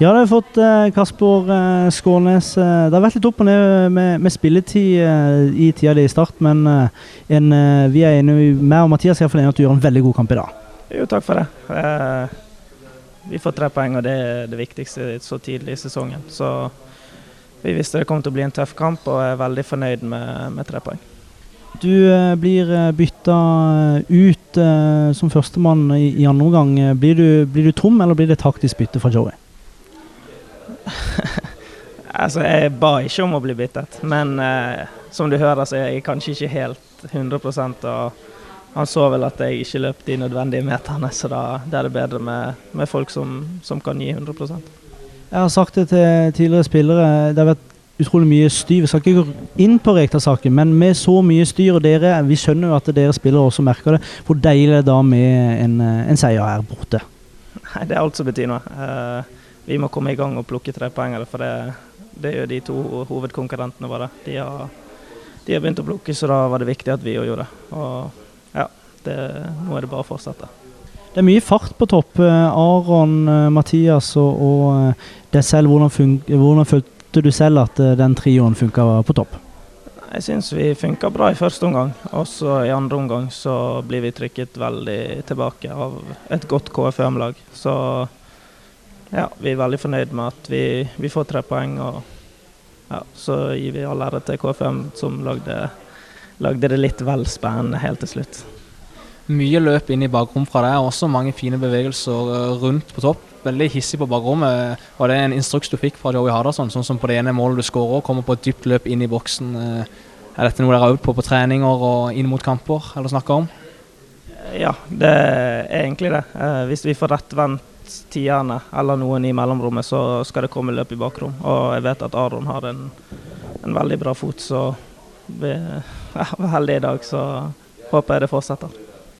Ja, det har fått eh, Kasper eh, Skånes. Eh, det har vært litt opp og ned med, med spilletid eh, i tida di i start, men eh, en, eh, vi er enige, meg og Mathias er iallfall enige at du gjør en veldig god kamp i dag. Jo, takk for det. Vi får tre poeng, og det er det viktigste så tidlig i sesongen. Så vi visste det kom til å bli en tøff kamp, og er veldig fornøyd med, med tre poeng. Du blir bytta ut som førstemann i, i andre omgang. Blir du, blir du tom, eller blir det taktisk bytte fra Joey? Altså, jeg ba ikke om å bli byttet, men eh, som du hører, så er jeg kanskje ikke helt 100% og han så vel at jeg ikke løp de nødvendige meterne, så da, det er det bedre med, med folk som, som kan gi 100% Jeg har sagt det til tidligere spillere. Det har vært utrolig mye styr. Vi skal ikke gå inn på Rekdal-saken, men med så mye styr, og dere, vi skjønner jo at dere spillere også merker det, hvor deilig det er da med en, eh, en seier her borte. Nei, det er alt som betyr noe. Eh, vi må komme i gang og plukke trepoengere, for det, det jo de to hovedkonkurrentene våre. De har, de har begynt å plukke, så da var det viktig at vi òg gjorde det. Og ja, det, nå er det bare å fortsette. Det er mye fart på topp. Eh, Aron, eh, Mathias og, og eh, deg selv. Hvordan, hvordan følte du selv at den trioen funka på topp? Jeg syns vi funka bra i første omgang, Også i andre omgang så blir vi trykket veldig tilbake av et godt KFUM-lag. Så ja, vi er veldig fornøyd med at vi, vi får tre poeng, og ja, så gir vi all ære til KFM, som lagde, lagde det litt vel spennende helt til slutt. Mye løp inn i bakrom fra deg, og også mange fine bevegelser eh, rundt på topp. Veldig hissig på bakrommet. Var det en instruks du fikk fra Joey Hardasson, sånn som på det ene målet du skårer, kommer på et dypt løp inn i boksen? eh, Er dette noe dere har øvd på på treninger og inn mot kamper, eller snakker om? Ja, det er egentlig det. Eh, hvis vi får rettvendt tierne eller noen i mellomrommet, så skal det komme løp i bakrom. Og jeg vet at Aron har en, en veldig bra fot, så vi er heldige i dag, så håper jeg det fortsetter.